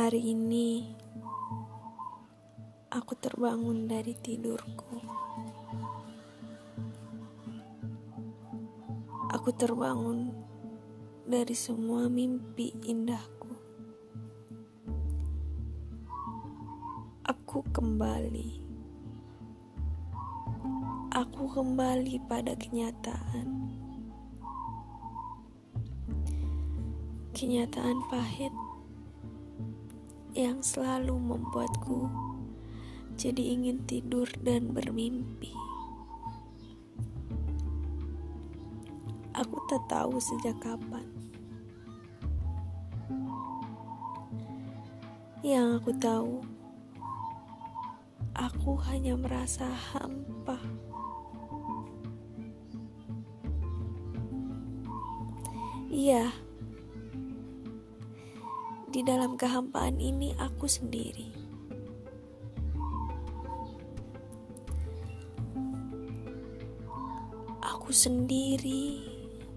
Hari ini aku terbangun dari tidurku. Aku terbangun dari semua mimpi indahku. Aku kembali. Aku kembali pada kenyataan. Kenyataan pahit yang selalu membuatku jadi ingin tidur dan bermimpi. Aku tak tahu sejak kapan. Yang aku tahu, aku hanya merasa hampa. Iya, di dalam kehampaan ini aku sendiri. Aku sendiri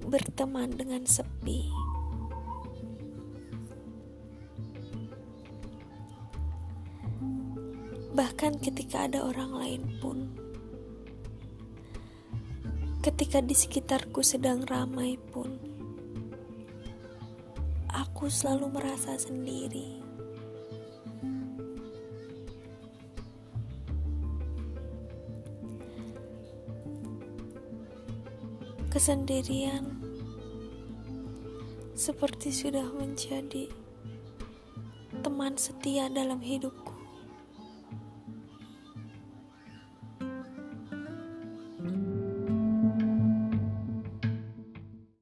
berteman dengan sepi. Bahkan ketika ada orang lain pun, ketika di sekitarku sedang ramai pun aku selalu merasa sendiri. Kesendirian seperti sudah menjadi teman setia dalam hidup